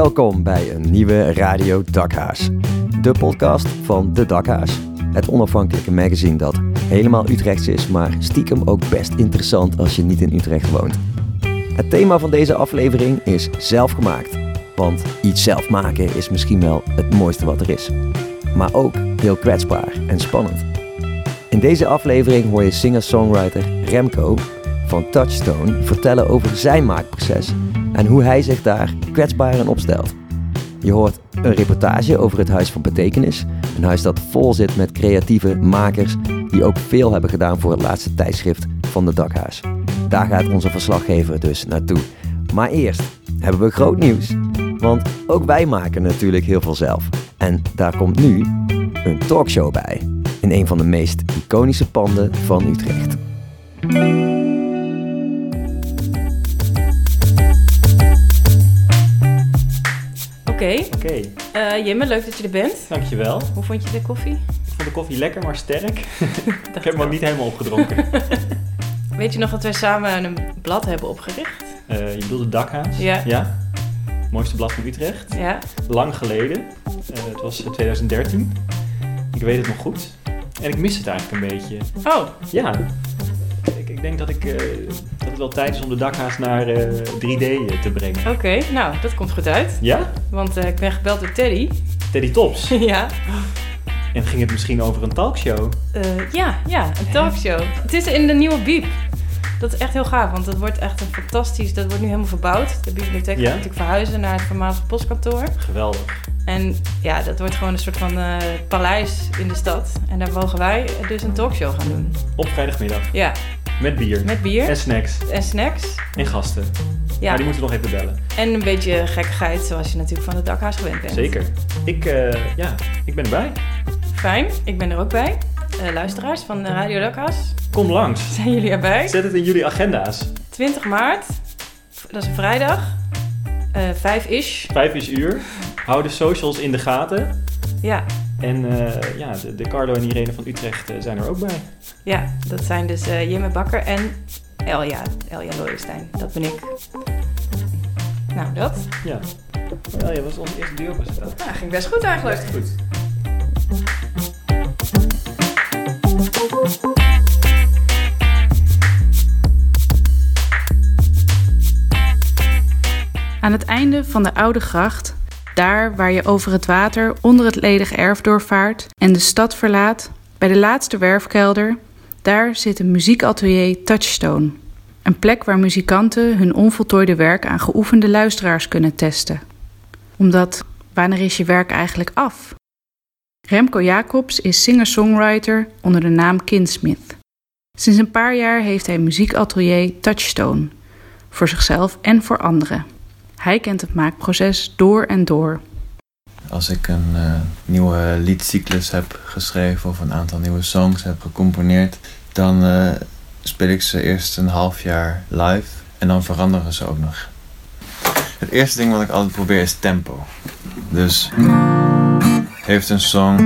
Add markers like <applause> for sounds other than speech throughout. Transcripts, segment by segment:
Welkom bij een nieuwe Radio Dakhaas. De podcast van De Dakhaas. Het onafhankelijke magazine dat helemaal Utrechts is, maar stiekem ook best interessant als je niet in Utrecht woont. Het thema van deze aflevering is zelfgemaakt. Want iets zelf maken is misschien wel het mooiste wat er is. Maar ook heel kwetsbaar en spannend. In deze aflevering hoor je singer-songwriter Remco van Touchstone vertellen over zijn maakproces en hoe hij zich daar kwetsbaar in opstelt. Je hoort een reportage over het Huis van Betekenis, een huis dat vol zit met creatieve makers die ook veel hebben gedaan voor het laatste tijdschrift van de Dakhuis. Daar gaat onze verslaggever dus naartoe. Maar eerst hebben we groot nieuws, want ook wij maken natuurlijk heel veel zelf. En daar komt nu een talkshow bij, in een van de meest iconische panden van Utrecht. Oké. Oké, Eh, Jimme, leuk dat je er bent. dankjewel. Hoe vond je de koffie? Ik vond de koffie lekker, maar sterk. <laughs> ik heb hem ook niet helemaal opgedronken. <laughs> Weet je nog dat wij samen een blad hebben opgericht? Eh, je bedoelde Dakhaas? Ja. Ja. Mooiste blad van Utrecht. Ja. Lang geleden. Eh, het was eh, 2013. Ik weet het nog goed. En ik mis het eigenlijk een beetje. Oh, Ja. Ik, denk dat, ik, eh, dat het wel tijd is om de Dakhaas naar eh, 3D te brengen. oké. Nou, dat komt goed uit. Ja? Want eh, ik ben gebeld door Teddy. Teddy Tops. <laughs> ja. En ging het misschien over een talkshow? Eh, ja, ja, een talkshow. Het is in de nieuwe Biep. Dat is echt heel gaaf, want dat wordt echt een fantastisch... Dat wordt nu helemaal verbouwd. De bibliotheek Ja. gaat natuurlijk verhuizen naar het voormalige postkantoor. Geweldig. En ja, dat wordt gewoon een soort van eh, paleis in de stad. En daar mogen wij dus een talkshow gaan doen. Op vrijdagmiddag. Ja, Met bier. met bier En snacks. en snacks. En gasten. Ja. Maar die moeten we nog even bellen. En een beetje gekkigheid, zoals je natuurlijk van het dakhuis gewend bent. Zeker. Ik, eh, ja, ik ben erbij. Fijn, ik ben er ook bij. Eh, luisteraars van de Radio Dakhuis, Kom langs. <laughs> zijn jullie erbij? Zet het in jullie agenda's. 20 maart, dat is een vrijdag, eh 5 ish. Vijf is uur. Hou de socials in de gaten. Ja, En eh, ja, de, de Carlo en Irene van Utrecht eh, zijn er ook bij. ja, dat zijn dus eh Jimme Bakker en Elja, Elja Looijenstein. Dat ben ik. Nou, dat. Ja. Oh, ja, was onze eerste duo-presentatie. Nou, ging best goed eigenlijk. Goed. Aan het einde van de oude gracht, daar waar je over het water onder het ledig erf doorvaart en de stad verlaat, bij de laatste werfkelder, daar zit een muziekatelier Touchstone. Een plek waar muzikanten hun onvoltooide werk aan geoefende luisteraars kunnen testen. Omdat, wanneer is je werk eigenlijk af? Remco Jacobs is singer-songwriter onder de naam Kinsmith. Sinds een paar jaar heeft hij muziekatelier Touchstone, voor zichzelf en voor anderen. Hij kent het maakproces door en door. Als ik een eh, nieuwe liedcyclus heb geschreven of een aantal nieuwe songs heb gecomponeerd, dan eh, speel ik ze eerst een half jaar live en dan veranderen ze ook nog. Het eerste ding wat ik altijd probeer is tempo. Dus heeft een song.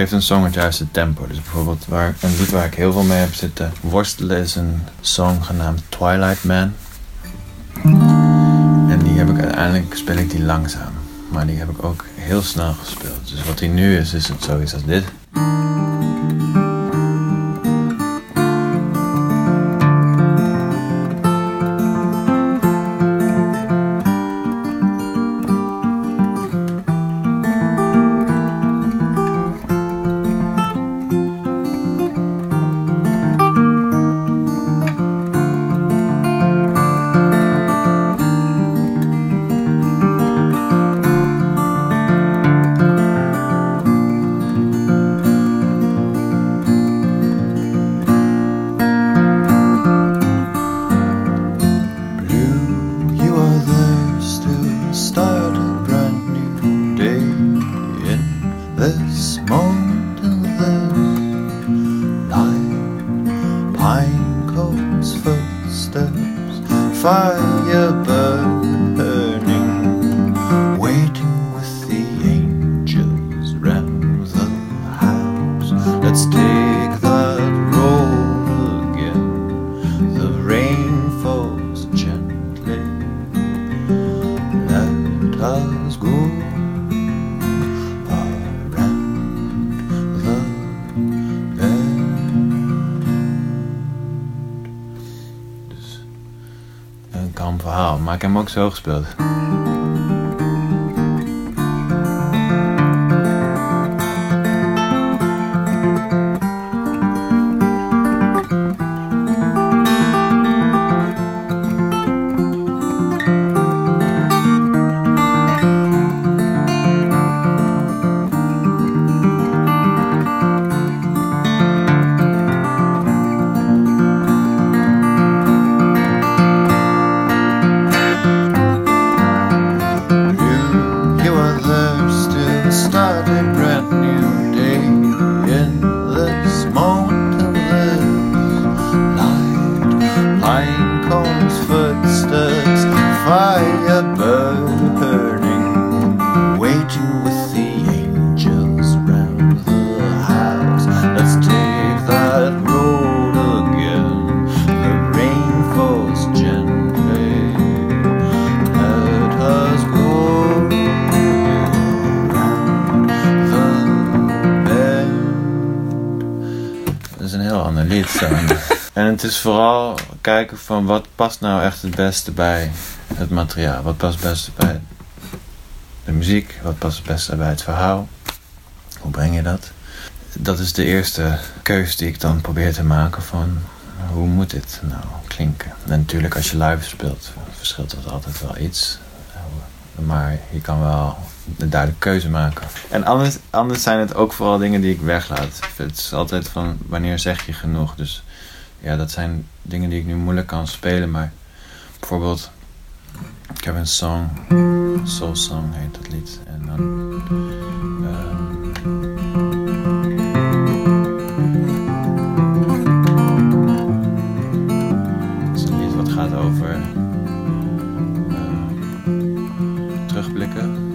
Heeft een song het juiste tempo. Dus bijvoorbeeld waar, een lied waar ik heel veel mee heb zitten worstelen is een song genaamd Twilight Man. En die heb ik uiteindelijk, speel ik die langzaam. Maar die heb ik ook heel snel gespeeld. Dus wat die nu is, is het zoiets als dit. This moment een kalm verhaal. Maar ik heb hem ook zo gespeeld. Vooral kijken van wat past nou echt het beste bij het materiaal. Wat past het beste bij de muziek. Wat past het beste bij het verhaal. Hoe breng je dat? Dat is de eerste keus die ik dan probeer te maken van hoe moet dit nou klinken. En natuurlijk als je live speelt verschilt dat altijd wel iets. Maar je kan wel een duidelijke keuze maken. En anders, anders zijn het ook vooral dingen die ik weglaat. Het is altijd van wanneer zeg je genoeg. Dus ja, dat zijn dingen die ik nu moeilijk kan spelen. Maar bijvoorbeeld, ik heb een song, Soul Song heet dat lied. En dan. ehm, het is een lied wat gaat over eh, terugblikken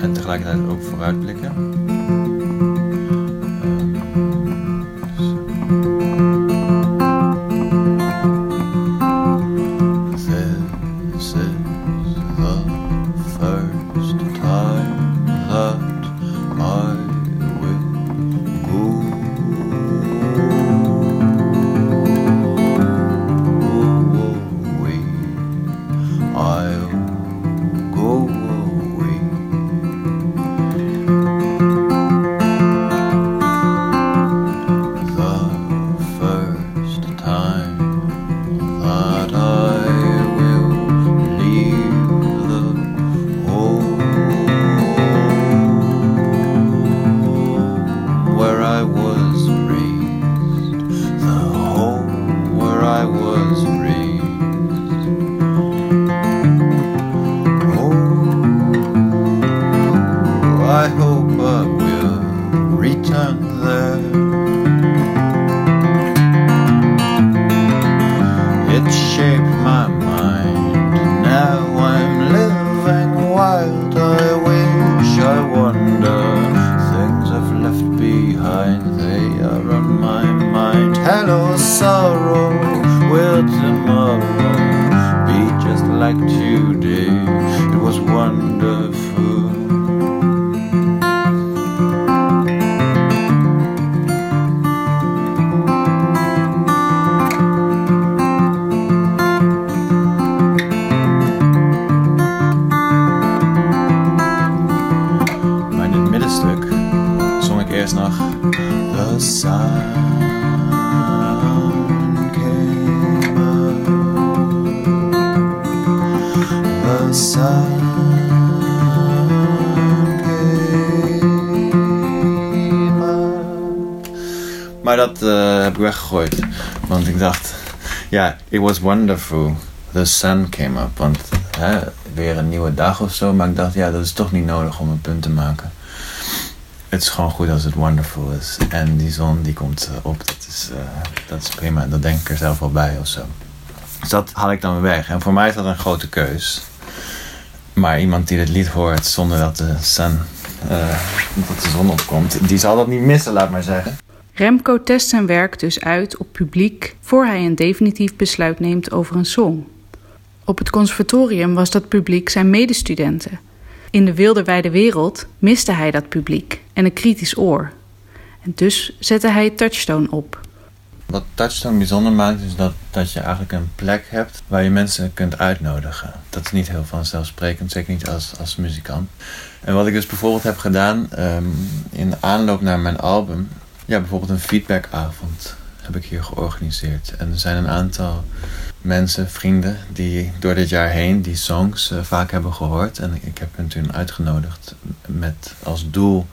en tegelijkertijd ook vooruitblikken. Maar dat eh, heb ik weggegooid. Want ik dacht, ja, it was wonderful. The sun came up. Want weer een nieuwe dag of zo. Maar ik dacht, ja, dat is toch niet nodig om een punt te maken. Het is gewoon goed als het wonderful is. En die zon die komt eh, op. Dat is, eh, dat is prima. Dat denk ik er zelf wel bij of zo. Dus dat haal ik dan weer weg. En voor mij is dat een grote keus. Maar iemand die dit lied hoort zonder dat de, eh, de zon opkomt, die zal dat niet missen, laat maar zeggen. Remco test zijn werk dus uit op publiek voor hij een definitief besluit neemt over een song. Op het conservatorium was dat publiek zijn medestudenten. In de wilde wijde wereld miste hij dat publiek en een kritisch oor. En dus zette hij Touchstone op. Wat Touchstone bijzonder maakt is dat, dat je eigenlijk een plek hebt waar je mensen kunt uitnodigen. Dat is niet heel vanzelfsprekend, zeker niet als, als muzikant. En wat ik dus bijvoorbeeld heb gedaan ehm, in aanloop naar mijn album, ja, bijvoorbeeld een feedbackavond heb ik hier georganiseerd. En er zijn een aantal mensen, vrienden, die door dit jaar heen die songs eh, vaak hebben gehoord. En ik heb hen toen uitgenodigd met als doel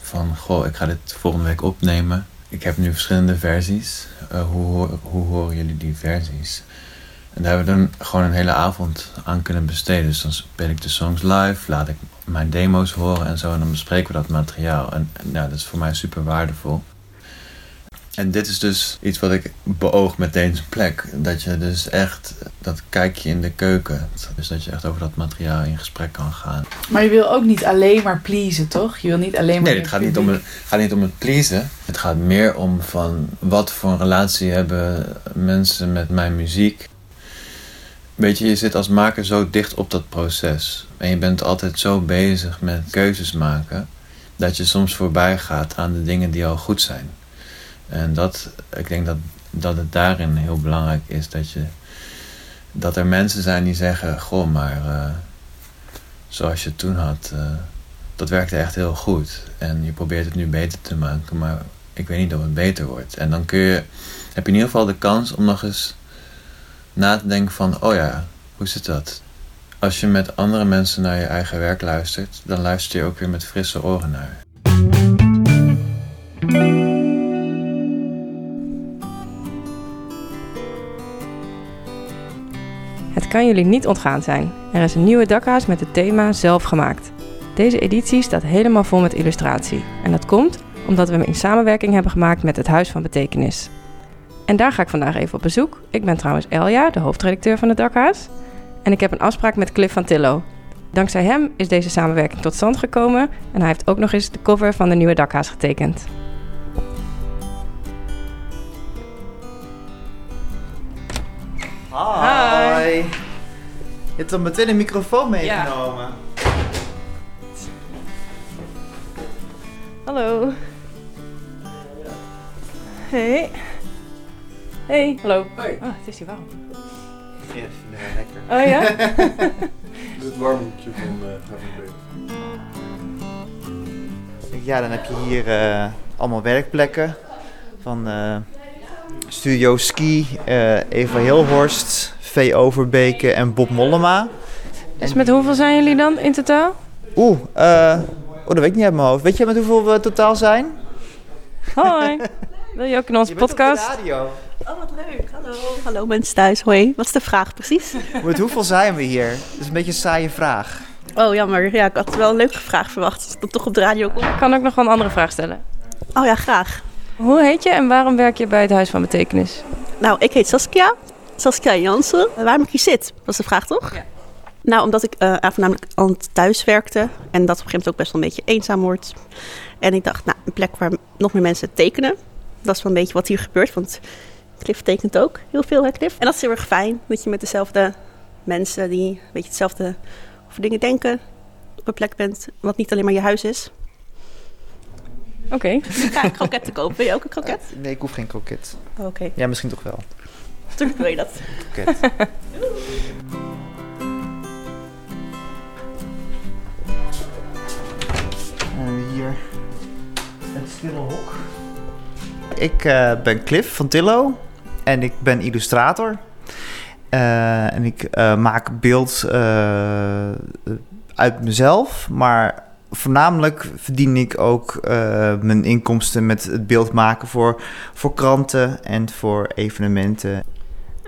van, goh, ik ga dit volgende week opnemen. Ik heb nu verschillende versies. Uh, hoe, hoe horen jullie die versies? En daar hebben we dan gewoon een hele avond aan kunnen besteden. Dus dan speel ik de songs live, laat ik mijn demo's horen en zo. En dan bespreken we dat materiaal. En, en ja, dat is voor mij super waardevol. En dit is dus iets wat ik beoog met deze plek. Dat je dus echt dat kijkje in de keuken. Dus dat je echt over dat materiaal in gesprek kan gaan. Maar je wil ook niet alleen maar pleasen, toch? Je wil niet alleen maar... Nee, het gaat niet, om het, gaat niet om het pleasen. Het gaat meer om van wat voor een relatie hebben mensen met mijn muziek. Weet je, je zit als maker zo dicht op dat proces. En je bent altijd zo bezig met keuzes maken. Dat je soms voorbij gaat aan de dingen die al goed zijn. En dat, ik denk dat, dat het daarin heel belangrijk is dat je... Dat er mensen zijn die zeggen, goh, maar eh, zoals je het toen had... eh, dat werkte echt heel goed. En je probeert het nu beter te maken, maar ik weet niet of het beter wordt. En dan kun je, heb je in ieder geval de kans om nog eens na te denken van, oh ja, hoe zit dat? Als je met andere mensen naar je eigen werk luistert, dan luister je ook weer met frisse oren naar. Kan jullie niet ontgaan zijn. Er is een nieuwe dakhaas met het thema zelf gemaakt. Deze editie staat helemaal vol met illustratie. En dat komt omdat we hem in samenwerking hebben gemaakt met het Huis van Betekenis. En daar ga ik vandaag even op bezoek. Ik ben trouwens Elja, de hoofdredacteur van het dakhaas. En ik heb een afspraak met Cliff van Tillo. Dankzij hem is deze samenwerking tot stand gekomen. En hij heeft ook nog eens de cover van de nieuwe dakhaas getekend. Hi. Je hebt dan meteen een microfoon meegenomen. Hallo. Hey. Hey. Hallo. Hey. Oh, het is hier warm. Ja, lekker. Oh ja? <laughs> Dit is het warmhoekje van uh. Ja, dan heb je hier eh, allemaal werkplekken van eh, Studio Ski, eh, Eva Hilhorst, V. Overbeke en Bob Mollema. Dus met hoeveel zijn jullie dan in totaal? Oeh, eh, oh, dat weet ik niet uit mijn hoofd. Weet je met hoeveel we totaal zijn? Hoi. <laughs> Wil je ook in onze Je bent op de podcast? radio. Oh, wat leuk. Hallo. Hallo mensen thuis. Hoi. Wat is de vraag precies? <laughs> Met hoeveel zijn we hier? Dat is een beetje een saaie vraag. Oh, jammer. Ja, ik had wel een leuke vraag verwacht. Als dan toch op de radio kom. Ik kan ook nog wel een andere vraag stellen. Oh ja, graag. Hoe heet je en waarom werk je bij het Huis van Betekenis? Nou, ik heet Saskia. Saskia Jansen. Uh, waarom ik hier zit? Dat is de vraag, toch? Ja. Nou, omdat ik uh, voornamelijk aan het thuis werkte. En dat op een gegeven moment ook best wel een beetje eenzaam wordt. En ik dacht, nou, een plek waar nog meer mensen tekenen. Dat is wel een beetje wat hier gebeurt. Want Cliff tekent ook heel veel, hè Cliff? En dat is heel erg fijn. Dat je met dezelfde mensen die een beetje hetzelfde over dingen denken... op een plek bent wat niet alleen maar je huis is. Oké. Okay. Ga ik kroketten kopen? Wil je ook een kroket? Uh, nee, ik hoef geen kroket. Oh, Oké. Okay. Ja, misschien toch wel. Wil je dat. <laughs> Hier het stille hok. Ik uh, ben Cliff van Tillo en ik ben illustrator. Uh, en ik uh, maak beeld uit mezelf, maar voornamelijk verdien ik ook mijn inkomsten met het beeld maken voor, voor kranten en voor evenementen.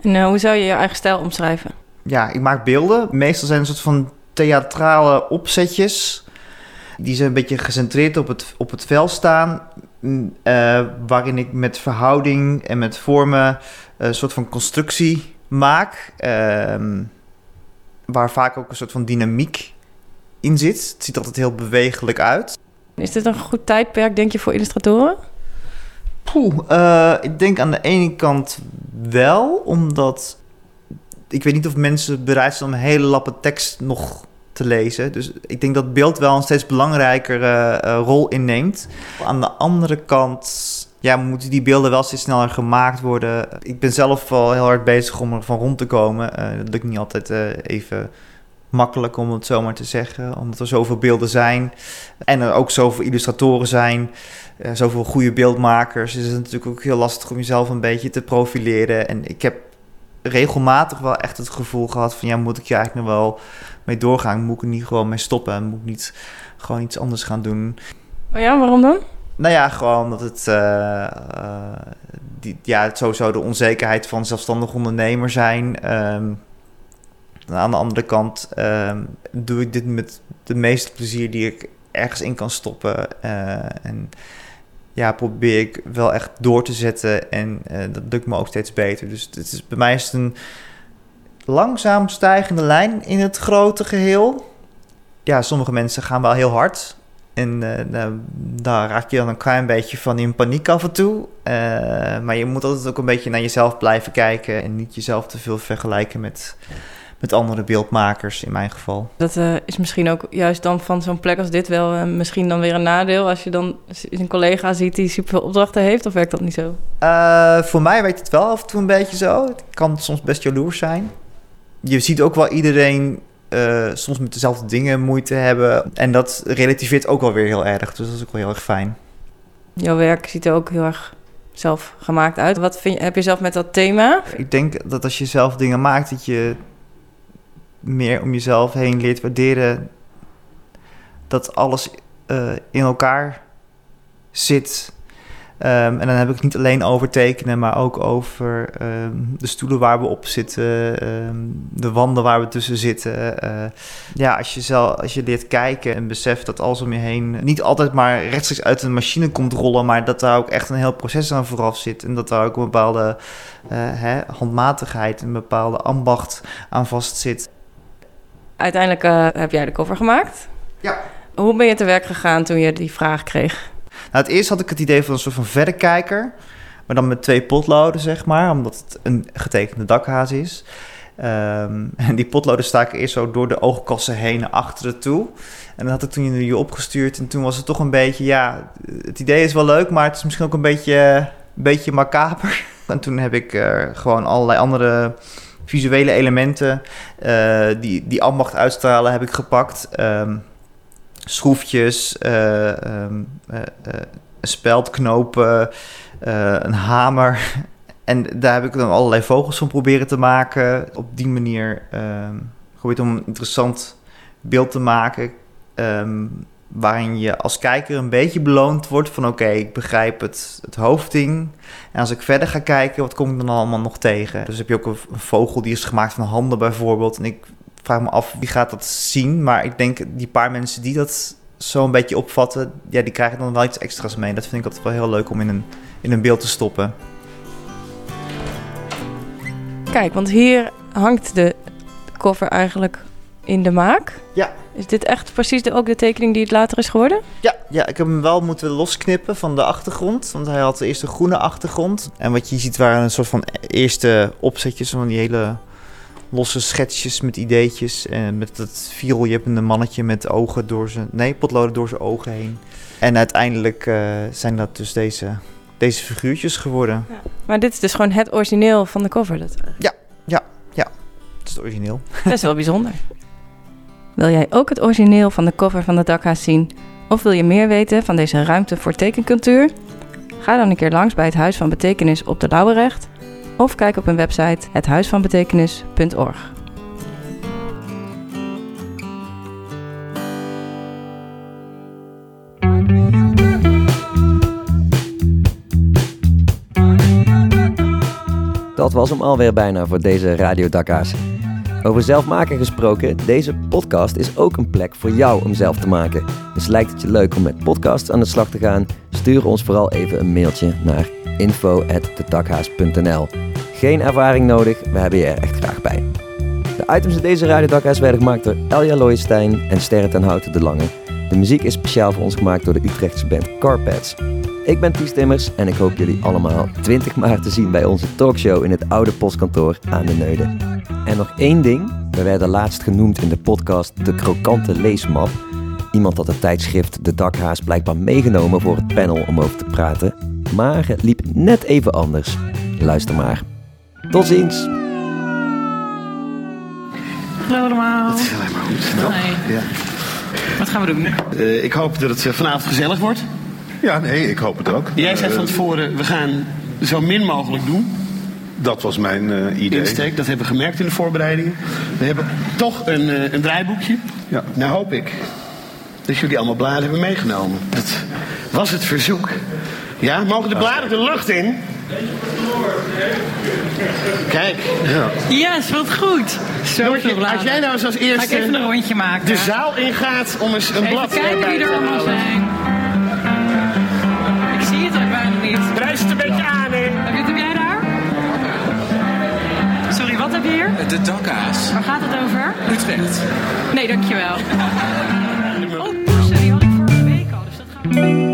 En hoe zou je je eigen stijl omschrijven? Ja, ik maak beelden. Meestal zijn een soort van theatrale opzetjes. Die zijn een beetje gecentreerd op het, op het vel staan. Uh, waarin ik met verhouding en met vormen een soort van constructie maak. Uh, waar vaak ook een soort van dynamiek in zit. Het ziet altijd heel bewegelijk uit. Is dit een goed tijdperk, denk je, voor illustratoren? Poeh, uh, ik denk aan de ene kant wel, omdat ik weet niet of mensen bereid zijn om hele lappe tekst nog te lezen. Dus ik denk dat beeld wel een steeds belangrijkere uh, rol inneemt. Aan de andere kant ja, moeten die beelden wel steeds sneller gemaakt worden. Ik ben zelf wel heel hard bezig om er van rond te komen. Eh, dat lukt niet altijd eh, even makkelijk om het zomaar te zeggen, omdat er zoveel beelden zijn en er ook zoveel illustratoren zijn, eh, zoveel goede beeldmakers. Is het natuurlijk ook heel lastig om jezelf een beetje te profileren. En ik heb regelmatig wel echt het gevoel gehad van ja, moet ik hier eigenlijk nog wel mee doorgaan? Moet ik er niet gewoon mee stoppen? Moet ik niet gewoon iets anders gaan doen? Oh ja, waarom dan? Nou ja, gewoon dat het, eh, eh, die, ja, het sowieso de onzekerheid van zelfstandig ondernemer zijn. Aan de andere kant ehm, doe ik dit met de meeste plezier die ik ergens in kan stoppen. Eh, en ja, probeer ik wel echt door te zetten en eh, dat lukt me ook steeds beter. Dus het is, bij mij is het een langzaam stijgende lijn in het grote geheel. Ja, sommige mensen gaan wel heel hard. En eh, nou, daar raak je dan een klein beetje van in paniek af en toe. Maar je moet altijd ook een beetje naar jezelf blijven kijken. En niet jezelf te veel vergelijken met, met andere beeldmakers, in mijn geval. Dat eh, is misschien ook juist dan van zo'n plek als dit wel eh, misschien dan weer een nadeel. Als je dan een collega ziet die superveel opdrachten heeft, of werkt dat niet zo? Eh, voor mij werkt het wel af en toe een beetje zo. Het kan soms best jaloers zijn. Je ziet ook wel iedereen soms met dezelfde dingen moeite hebben. En dat relativeert ook wel weer heel erg. Dus dat is ook wel heel erg fijn. Jouw werk ziet er ook heel erg zelf gemaakt uit. Wat vind je, heb je zelf met dat thema? Ik denk dat als je zelf dingen maakt, dat je meer om jezelf heen leert waarderen dat alles eh, in elkaar zit. Ehm, en dan heb ik het niet alleen over tekenen, maar ook over ehm, de stoelen waar we op zitten, ehm, de wanden waar we tussen zitten. Eh, ja, als je, zelf, als je leert kijken en beseft dat alles om je heen niet altijd maar rechtstreeks uit een machine komt rollen, maar dat daar ook echt een heel proces aan vooraf zit. En dat daar ook een bepaalde eh, hè, handmatigheid, een bepaalde ambacht aan vast zit. Uiteindelijk eh, heb jij de cover gemaakt. Ja. Hoe ben je te werk gegaan toen je die vraag kreeg? Nou, het eerst had ik het idee van een soort van verrekijker. Maar dan met twee potloden, zeg maar. Omdat het een getekende dakhaas is. Ehm, <laughs> en die potloden staken eerst zo door de oogkassen heen naar achteren toe. En dat had ik toen je opgestuurd. En toen was het toch een beetje, ja... Het idee is wel leuk, maar het is misschien ook een beetje, een beetje macaber. <laughs> En toen heb ik eh, gewoon allerlei andere visuele elementen... eh, die, die ambacht uitstralen, heb ik gepakt... Ehm, schroefjes, eh, ehm, eh, eh, speldknopen, een hamer. <laughs> En daar heb ik dan allerlei vogels van proberen te maken. Op die manier geprobeerd om een interessant beeld te maken. Waarin je als kijker een beetje beloond wordt van oké, ik begrijp het, het hoofdding. En als ik verder ga kijken, wat kom ik dan allemaal nog tegen? Dus heb je ook een, vogel die is gemaakt van handen bijvoorbeeld. En ik vraag me af wie gaat dat zien. Maar ik denk die paar mensen die dat zo een beetje opvatten, ja, die krijgen dan wel iets extra's mee. Dat vind ik altijd wel heel leuk om in een, in een beeld te stoppen. Kijk, want hier hangt de cover eigenlijk in de maak. Ja. Is dit echt precies de, ook de tekening die het later is geworden? Ja, ja, ik heb hem wel moeten losknippen van de achtergrond. Want hij had eerst een groene achtergrond. En wat je ziet waren een soort van eerste opzetjes van die hele losse schetsjes met ideetjes. En met dat viereljeppende mannetje met ogen door zijn... Nee, potloden door zijn ogen heen. En uiteindelijk eh, zijn dat dus deze, deze figuurtjes geworden. Maar dit is dus gewoon het origineel van de cover. Dat Dat is het origineel. dat is wel bijzonder. <laughs> Wil jij ook het origineel van de cover van de dakhaas zien? Of wil je meer weten van deze ruimte voor tekencultuur? Ga dan een keer langs bij het Huis van Betekenis op de Lauwerecht. Of kijk op hun website hethuisvanbetekenis.org. Dat was hem alweer bijna voor deze Radio Dakka's. Over zelf maken gesproken, deze podcast is ook een plek voor jou om zelf te maken. Dus lijkt het je leuk om met podcasts aan de slag te gaan? Stuur ons vooral even een mailtje naar info.dedakhaas.nl Geen ervaring nodig, we hebben je er echt graag bij. De items in deze Radio werden gemaakt door Elja Looijenstein en Sterre ten Houten de Lange. De muziek is speciaal voor ons gemaakt door de Utrechtse band Carpets. Ik ben Ties Timmers en ik hoop jullie allemaal 20 maart te zien bij onze talkshow in het oude postkantoor aan de Neude. En nog één ding, we werden laatst genoemd in de podcast De Krokante Leesmap. Iemand had het tijdschrift De Dakhaas blijkbaar meegenomen voor het panel om over te praten. Maar het liep net even anders. Luister maar. Tot ziens! Hallo allemaal. Het is alleen maar goed. Ja. Wat gaan we doen? Eh, ik hoop dat het eh, vanavond gezellig wordt. Ja, nee, ik hoop het ook. Jij zei Eh, van tevoren, we gaan zo min mogelijk doen. Dat was mijn eh, idee. Insteek, dat hebben we gemerkt in de voorbereidingen. We hebben toch een, eh, een draaiboekje. Ja. Nou hoop ik dat jullie allemaal bladen hebben meegenomen. Dat was het verzoek. Ja, mogen de bladen de lucht in? Kijk. Ja. Is wat goed. Zo als jij nou eens als Ga ik eerste even een rondje maken. de zaal ingaat om eens een Even blad kijken erbij wie te er allemaal zijn. Ik zie het ook bijna niet. Prijs het een beetje aan, De dakkaas. Waar gaat het over? Utrecht. Nee, dankjewel. <laughs> Oh, poesen, die had ik vorige week al, dus dat gaan we...